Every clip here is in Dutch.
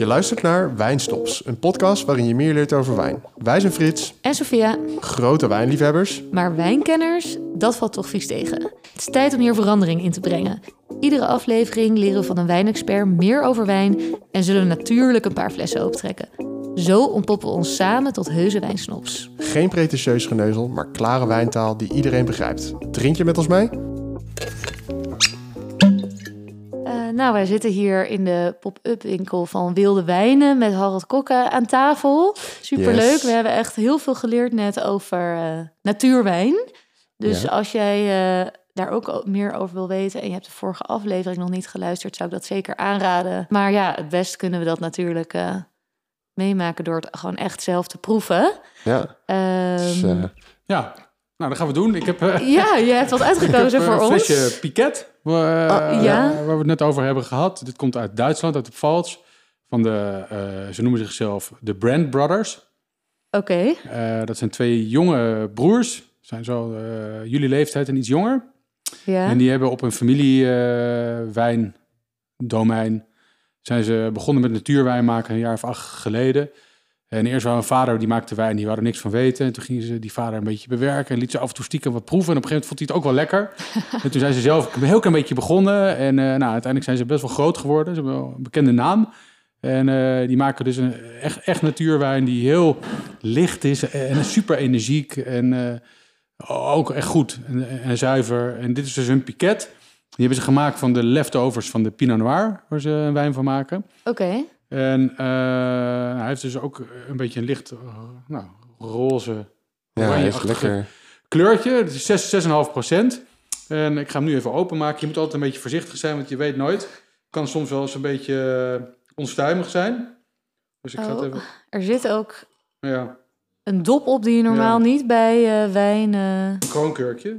Je luistert naar Wijnstops, een podcast waarin je meer leert over wijn. Wij zijn Frits, En Sophia, grote wijnliefhebbers. maar wijnkenners, dat valt toch vies tegen. Het is tijd om hier verandering in te brengen. Iedere aflevering leren we van een wijnexpert meer over wijn en zullen we natuurlijk een paar flessen opentrekken. Zo ontpoppen we ons samen tot heuse wijnsnops. Geen pretentieus geneuzel, maar klare wijntaal die iedereen begrijpt. Drink je met ons mee? Nou, wij zitten hier in de pop-up winkel van Wilde Wijnen met Harald Kokke aan tafel. Superleuk. Yes. We hebben echt heel veel geleerd net over eh, natuurwijn. Dus Ja. als jij eh, daar ook meer over wil weten en je hebt de vorige aflevering nog niet geluisterd, zou ik dat zeker aanraden. Maar ja, het best kunnen we dat natuurlijk eh, meemaken door het gewoon echt zelf te proeven. Ja. Ehm, Dus, eh, Ja, nou dat gaan we doen. Ik heb, ja, je hebt wat ik heb uitgekozen voor een ons. flesje Piquet, waar, Oh, ja? waar we het net over hebben gehad. Dit komt uit Duitsland, uit de Pfalz. Van de, eh, ze noemen zichzelf de Brand Brothers. Oké, Eh, dat zijn twee jonge broers. Zijn zo eh, jullie leeftijd en iets jonger. ja. En die hebben op een familiewijndomein zijn ze begonnen met natuurwijn maken een jaar of acht geleden. En eerst was een vader die maakte wijn, die er niks van weten. En toen gingen ze die vader een beetje bewerken en liet ze af en toe stiekem wat proeven. En op een gegeven moment vond hij het ook wel lekker. en toen zijn ze zelf een heel klein beetje begonnen. En eh, nou, uiteindelijk zijn ze best wel groot geworden. Ze hebben wel een bekende naam. En eh, die maken dus een echt, echt natuurwijn die heel licht is en super energiek. En eh, ook echt goed en, en zuiver. En dit is dus hun piquet. Die hebben ze gemaakt van de leftovers van de Pinot Noir, waar ze een wijn van maken. Oké. En eh, hij heeft dus ook een beetje een licht, eh, nou, roze, ja, hij is lekker. kleurtje. Het is 6, 6,5 procent. En ik ga hem nu even openmaken. Je moet altijd een beetje voorzichtig zijn, want je weet nooit. Het kan soms wel eens een beetje eh, onstuimig zijn. Dus ik ga het Oh. even... Er zit ook Ja, een dop op die je normaal Ja. niet bij eh, wijn... een kroonkurkje.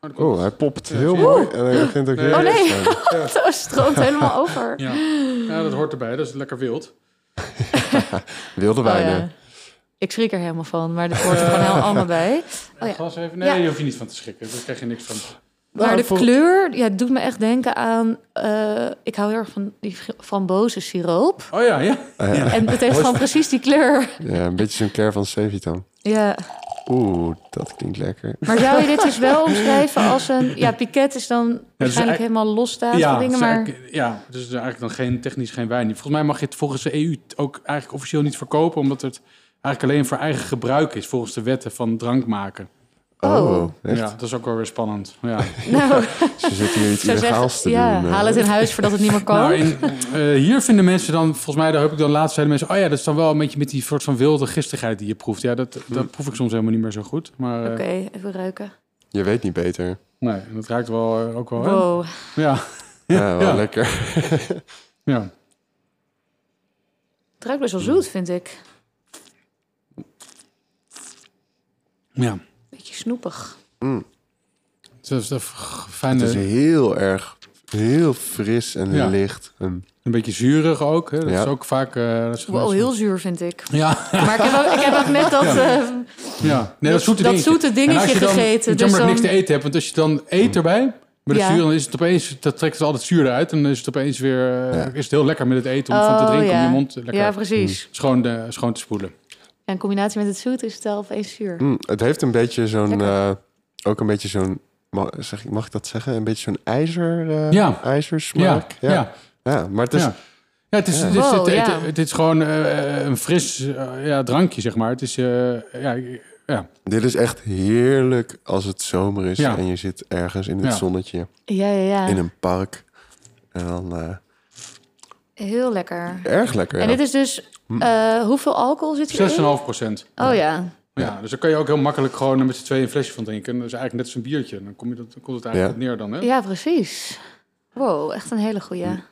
Oh, Oh, hij popt Ja, heel mooi. En hij vindt ook Nee. heel Oh, nee. Zo stroomt helemaal over. Ja. Ja, dat hoort erbij. Dat is lekker wild. Wilde Oh, wijnen. ja. Ik schrik er helemaal van, maar dit hoort er gewoon heel allemaal bij. Oh, ja. Glas even? Nee, Ja. je hoeft je niet van te schrikken. Daar krijg je niks van. Maar Nou, de voor- kleur ja, het doet me echt denken aan... eh, ik hou heel erg van die frambozensiroop. Oh ja, ja. Eh, En het heeft gewoon precies die kleur. ja, een beetje zo'n care van Sevitan. Ja. Oeh, dat klinkt lekker. Maar zou je dit dus wel omschrijven als een... Ja, piquet is dan waarschijnlijk eigenlijk- helemaal losstaand Ja, van dingen, maar... ja, dus het is eigenlijk dan geen technisch geen wijn. Volgens mij mag je het volgens de EU ook eigenlijk officieel niet verkopen, omdat het eigenlijk alleen voor eigen gebruik is, volgens de wetten van drank maken. Oh. echt? Ja, dat is ook wel weer spannend. Ja. Nou, Ze zitten hier iets illegaals te ja, doen. eh. haal het in huis voordat het niet meer kan. Nou, in, eh, hier vinden mensen dan, volgens mij, daar heb ik dan laatst zeiden mensen, oh ja, dat is dan wel een beetje met die soort van wilde gistigheid die je proeft. Ja, dat, dat proef ik soms helemaal niet meer zo goed. Maar eh, Oké, even ruiken. Je weet niet beter. nee, dat ruikt wel ook wel. hè? Wow. Ja, Ja, wel Ja. lekker. ja. Het ruikt best wel zoet, vind ik. ja. Beetje snoepig. Dat is de fijne, Het is heel erg, heel fris en Ja. licht. En, een beetje zuurig ook. Hè? Dat Ja. is ook vaak... eh, dat is Wow, heel zuur, vind ik. Ja, Maar ik heb ook, ik heb ook net dat, Ja. eh, ja. Nee, dat zoete dat dingetje. zoete En dingetje als je dan, gegeten. Dus jammer dat dan, ik niks te eten heb, want als je dan eet erbij... Met het Ja. zuur, dan is het opeens, dat trekt het altijd zuur eruit. En dan is het opeens weer, eh, Ja. is het heel lekker met het eten om van te Oh, drinken om ja. je mond lekker ja, precies. schoon, eh, schoon te spoelen. In combinatie met het zoet is het wel opeens zuur. Mm, het heeft een beetje zo'n, eh, ook een beetje zo'n, mag, zeg, ik- mag ik dat zeggen? Een beetje zo'n ijzer, eh Ja. Ijzersmaak. ja, ja. Ja, maar het is, ja. Ja, het is, Ja. Het, is, Wow, het, het- ja. het is gewoon eh, een fris ja, drankje, zeg maar. Het is, eh, ja, ja, dit is echt heerlijk als het zomer is Ja. en je zit ergens in het Ja. zonnetje, Ja, ja, ja. in een park. En dan eh, Heel lekker. erg lekker. En ja. dit is dus... eh, hoeveel alcohol zit erin? 6,5 procent. Oh ja. Ja, dus daar kan je ook heel makkelijk gewoon met z'n tweeën een flesje van drinken. Dat is eigenlijk net als een biertje. Dan, kom je dat, dan komt het eigenlijk Ja. neer dan, hè? Ja, precies. Wow, echt een hele goeie. Mm.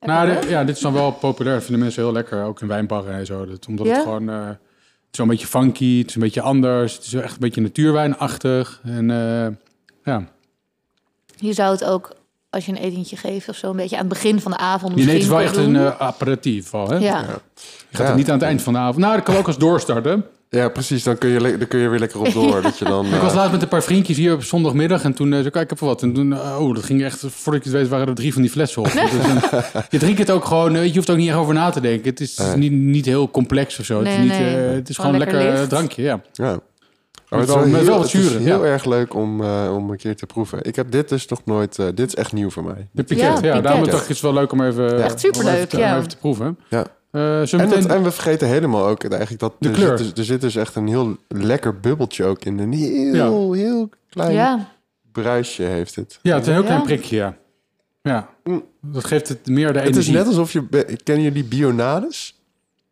Nou, ja, dit is dan wel populair. Dat vinden mensen heel lekker, ook in wijnbarren en zo. Dat, omdat Ja? het gewoon... eh, het is wel een beetje funky, het is een beetje anders. Het is echt een beetje natuurwijnachtig. En eh, ja, Je zou het ook, als je een etentje geeft of zo, een beetje aan het begin van de avond je neemt wel echt een eh, aperitief al, hè? Ja. Je gaat Ja. het niet aan het eind van de avond. Nou, dat kan ook als doorstart, hè? Ja, precies. Dan kun je, dan kun je weer lekker op door. Dat je dan, Ik was eh, laatst met een paar vriendjes hier op zondagmiddag en toen eh, zei ik, kijk, ik heb wat. En toen, eh, oh, dat ging echt, voordat je het weet, waren er drie van die flessen op. Dus dan- je drinkt het ook gewoon, eh, je hoeft er ook niet echt over na te denken. Het is Nee. niet, niet heel complex of zo. het is, Nee, niet, nee. eh, het is Gewoon gewoon lekker, lekker eh, drankje, ja. ja. Het is wel- heel- wel wat het is heel ja. erg leuk om, eh, om een keer te proeven. Ik heb dit dus nog nooit... eh, dit is echt nieuw voor mij. De piket, ja. piket. daarom dacht ik het is wel leuk om even, Echt superleuk, om even, te, om ja. even te proeven. Ja. Eh, we En, meteen... het- en we vergeten helemaal ook eigenlijk dat... De er kleur. Zit, dus- er zit dus echt een heel lekker bubbeltje ook in. Een heel, heel klein Ja, bruisje heeft het. ja, het is een heel Ja. klein prikje, ja. Ja, Mm. dat geeft het meer de Het is energie. net alsof je... be- Kennen jullie bionades?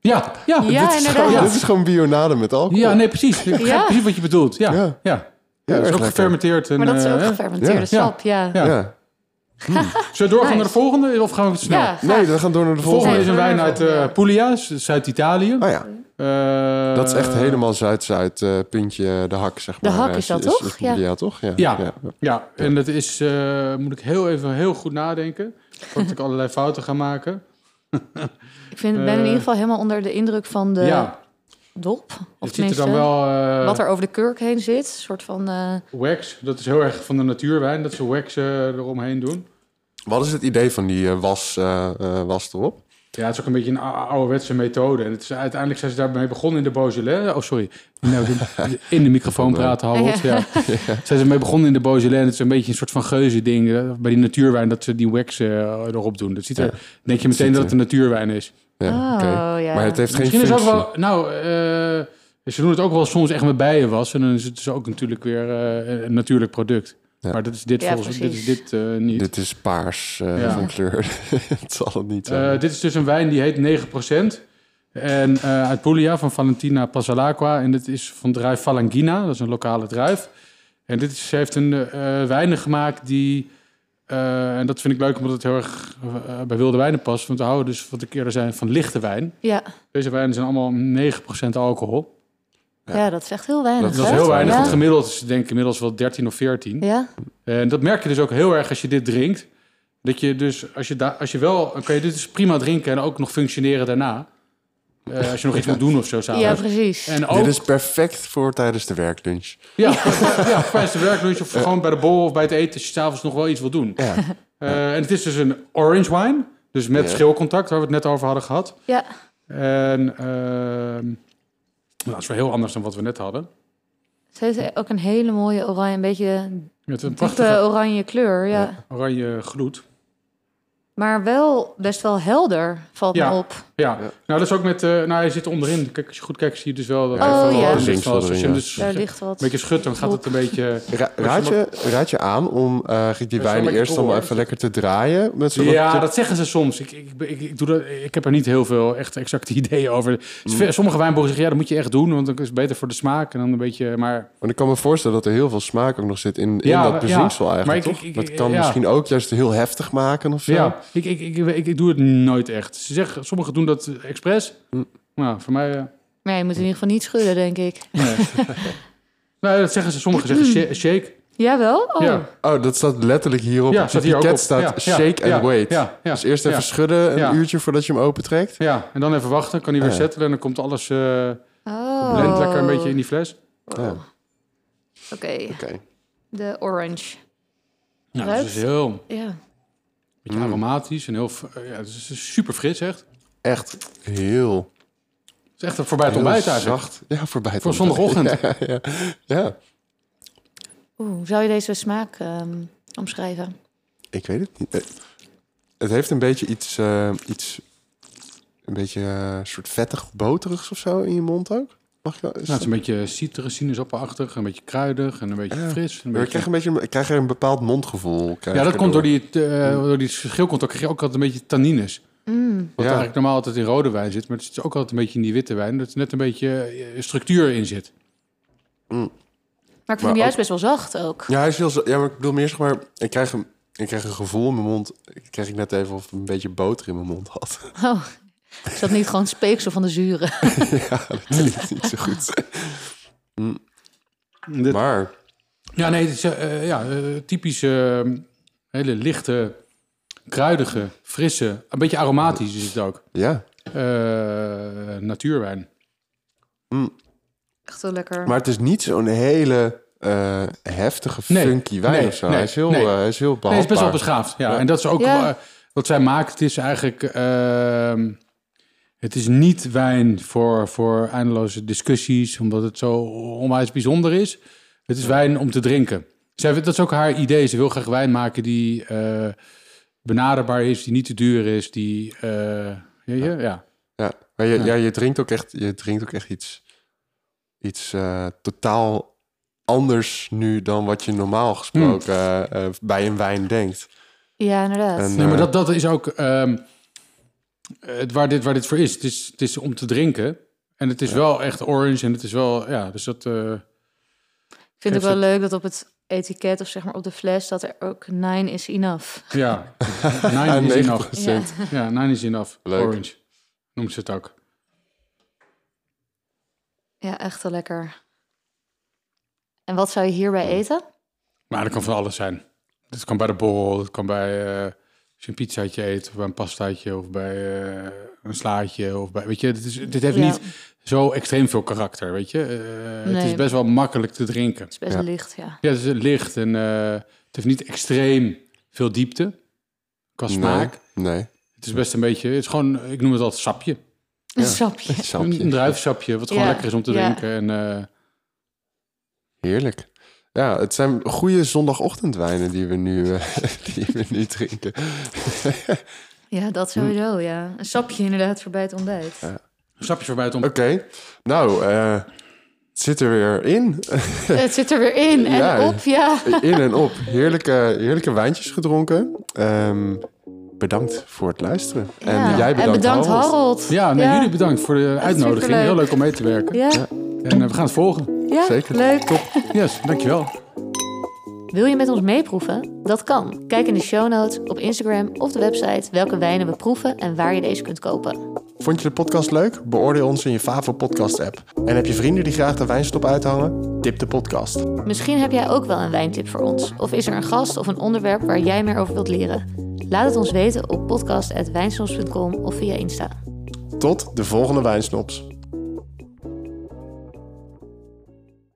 Ja, ja. Ja, dit, is gewoon, dit is gewoon bionade met alcohol. Ja, nee, precies. Ja. precies wat je bedoelt. Ja, Ja. ja. ja. Ja, dat is ook lekker. gefermenteerd. En, maar dat is ook eh, gefermenteerde ja. sap, ja. Ja. Ja. Zullen we doorgaan Nice. naar de volgende? Of gaan we snel? Ja, Nee, we gaan door naar de De volgende volgende. is een wijn uit de volgende, eh Puglia, Zuid-Italië. Oh ja, Eh, dat is echt helemaal Zuid-Zuid, eh, puntje de hak, zeg De maar. hak Eh, is dat, toch? Ja, Ja. toch? Ja. Ja. ja. Ja, en dat is, eh, moet ik heel even heel goed nadenken. Voordat ik allerlei fouten ga maken. Ik vind, ben in ieder geval helemaal onder de indruk van de ja, dop. Of het er dan wel... eh, wat er over de kurk heen zit. Een soort van... eh, Wax, dat is heel erg van de natuurwijn. Dat ze wax eh, eromheen doen. Wat is het idee van die was, eh, eh, was erop? Ja, het is ook een beetje een ou- ouderwetse methode. En het is, uiteindelijk zijn ze daarmee begonnen in de Beaujolais. Oh, sorry. Nou, de- in de microfoon praten, Harold. Ja. Zijn ze mee begonnen in de Beaujolais. En het is een beetje een soort van geuze ding. eh, Bij die natuurwijn dat ze die wax eh, erop doen. Dat ziet er, Ja. denk je meteen dat het een natuurwijn is. Ja, oh, ja. Maar het heeft geen Misschien is het ook wel... Nou, eh, ze doen het ook wel soms echt met bijen was. En dan is het dus ook natuurlijk weer eh, een natuurlijk product. Ja. Maar dat is dit Ja, volgens dit is dit eh, niet. Dit is paars eh, Ja. van kleur. het zal het niet Eh, zijn. dit is dus een wijn die heet 9%. En eh, uit Puglia van Valentina Passalacqua. En dit is van druif Falangina. Dat is een lokale druif. En dit is, ze heeft een eh wijnen gemaakt die... eh, en dat vind ik leuk omdat het heel erg eh, bij wilde wijnen past. Want we houden dus, wat ik eerder zei, van lichte wijn. ja. Deze wijnen zijn allemaal 9% alcohol. Ja. dat is echt heel weinig. Dat Dat is heel weinig. Ja. Het gemiddeld is denk ik inmiddels wel 13 of 14. Ja, En dat merk je dus ook heel erg als je dit drinkt. Dat je dus, als je, da- als je wel, dan kan je dit dus prima drinken en ook nog functioneren daarna. Eh, als je nog iets moet doen of zo ja s'avonds. precies. en ook, Dit is perfect voor tijdens de werklunch. ja, ja, tijdens de werklunch of gewoon bij de bol of bij het eten, als je s'avonds nog wel iets wil doen. Ja. Eh, en het is dus een orange wine, dus met Ja. schilcontact, waar we het net over hadden gehad. Ja, En ehm, dat is wel heel anders dan wat we net hadden. ze heeft ook een hele mooie oranje, een beetje Met een prachtige oranje kleur. Ja. oranje gloed. Maar wel best wel helder, valt Ja. me op. Ja, Ja. nou dat is ook met, eh, nou hij zit onderin. Kijk, als je goed kijkt zie je dus wel dat Oh, hij van ja. Als je hem ja. dus Daar een ligt wat. beetje schudt, dan gaat het een beetje... Ra- raad, je, raad je aan om eh, eigenlijk die wijn eerst allemaal hoor. even lekker te draaien? Met Ja, dat zeggen ze soms. Ik, ik, ik, ik, doe dat, ik heb er niet heel veel echt exacte ideeën over. Mm. Sommige wijnboeren zeggen, ja, dat moet je echt doen, want dan is het beter voor de smaak. En dan een beetje, maar Want ik kan me voorstellen dat er heel veel smaak ook nog zit in, in Ja, dat ja. bezinksel eigenlijk, Maar ik- toch? ik- dat kan ja. misschien ook juist heel heftig maken of zo. ja, ik, ik, ik, ik, ik doe het nooit echt. Ze zeggen, sommigen doen dat expres. Mm. Nou, voor mij... eh, Maar je moet in ieder geval niet schudden, denk ik. nee. nee, dat zeggen ze. Sommigen zeggen sha- shake. Jawel? Oh. Ja. Oh, dat staat letterlijk hierop. Ja, Op staat de hier ook ticket op. staat Ja, ja, shake and ja, wait. Ja, ja, Dus eerst even ja. schudden, een Ja. uurtje voordat je hem opentrekt. Ja, en dan even wachten. Kan hij weer Ja. settelen en dan komt alles... eh Oh. blend lekker een beetje in die fles. Ja. Oké, Oké. de orange. Dus het is heel... Ja. beetje Mm. aromatisch en heel... Ja, het is super fris echt. Echt heel, Het is echt voorbij het ontbijt eigenlijk. zacht. Ja, voorbij het Voor ontbijt. zondagochtend. Ja, ja. ja, Oeh, zou je deze smaak ehm, omschrijven? ik weet het niet. Eh, Het heeft een beetje iets, eh, iets een beetje eh, soort vettig boterigs of zo in je mond ook. Mag ik wel? Nou, het is een beetje citrus, sinaasappelachtig, een beetje kruidig en een beetje Ja. fris. Een beetje... ik krijg, een beetje, ik krijg er een bepaald mondgevoel. Ja, dat komt door die, eh, door die schilcontact. krijg je ook altijd een beetje tannines. Mm. Wat Ja. eigenlijk normaal altijd in rode wijn zit. Maar het zit ook altijd een beetje in die witte wijn. Dat er net een beetje eh, structuur in zit. Maar ik vind Maar hem juist ook- best wel zacht ook. Ja, hij is heel, ja, maar ik bedoel meer zeg maar, ik krijg een, ik krijg een gevoel in mijn mond. Ik krijg ik net even of ik een beetje boter in mijn mond had. Oh, is dat niet gewoon speeksel van de zuren? ja, dat is niet zo goed. Dit- Maar Ja, nee, het is eh, ja, eh, typisch eh, hele lichte, kruidige, frisse, een beetje aromatisch is het ook. ja, Eh, natuurwijn. Echt wel lekker. Maar het is niet zo'n hele eh, heftige, Nee, funky wijn nee, of zo. nee, hij, is heel, nee. eh, hij is heel Nee, is best wel beschaafd. Ja. Ja. En dat is ook Ja. eh, wat zij maakt. Het is eigenlijk... ehm, het is niet wijn voor, voor eindeloze discussies, omdat het zo onwijs bijzonder is. Het is wijn om te drinken. Zij, dat is ook haar idee. Ze wil graag wijn maken die eh, benaderbaar is, die niet te duur is, die... eh, ja, ja, ja. Ja, maar je, Ja. ja. je, drinkt ook echt, je drinkt ook echt iets, iets eh, totaal anders nu dan wat je normaal gesproken eh, eh, bij een wijn denkt. Ja, inderdaad. En, Nee, maar dat, dat is ook ehm, het, waar, dit, waar dit voor is. Het, is. het is om te drinken. En het is wel echt orange en het is wel, ja, dus dat... eh, Ik vind het geeft wel leuk dat op het etiket of zeg maar op de fles dat er ook nine is enough. Ja, Ja, nine is enough. 90%. Ja, nine is enough. Leuk. Orange. Noemt ze het ook. Ja, echt wel lekker. En wat zou je hierbij eten? Maar dat kan van alles zijn. Het kan bij de borrel, het kan bij eh, als je een pizzaatje eet, of bij een pastaatje, of bij eh, een slaatje, of bij, weet je, dit, is, dit heeft Ja. niet zo extreem veel karakter, weet je. Eh, Het is best wel makkelijk te drinken. Het is best Ja. licht, ja. Ja, het is licht en eh, het heeft niet extreem veel diepte qua smaak. Nee, nee. Het is best een beetje, het is gewoon, ik noem het altijd sapje. Een Ja. sapje. Een, een Sapje. druivensapje, wat gewoon lekker is om te ja. drinken. En eh, Heerlijk. Ja, het zijn goede zondagochtendwijnen die we nu, die we nu drinken. Ja, dat sowieso, ja. Een sapje inderdaad voor bij het ontbijt. een sapje voorbij het om. Oké, nou, eh, het zit er weer in. Het zit er weer in en Ja. op, ja. in en op. Heerlijke, heerlijke wijntjes gedronken. Ehm, bedankt voor het luisteren. En Ja. jij bedankt, en bedankt Harold. Harold. Ja, nee, jullie bedankt voor de uitnodiging. Heel leuk om mee te werken. Ja, En eh, we gaan het volgen. ja Zeker. leuk. Yes, dankjewel. Wil je met ons meeproeven? Dat kan. Kijk in de show notes, op Instagram of de website welke wijnen we proeven en waar je deze kunt kopen. Vond je de podcast leuk? Beoordeel ons in je favoriete podcast app. En heb je vrienden die graag de wijnstop uithangen? Tip de podcast. Misschien heb jij ook wel een wijntip voor ons. Of is er een gast of een onderwerp waar jij meer over wilt leren? Laat het ons weten op podcast.wijnsnops.com of via Insta. Tot de volgende wijnsnops.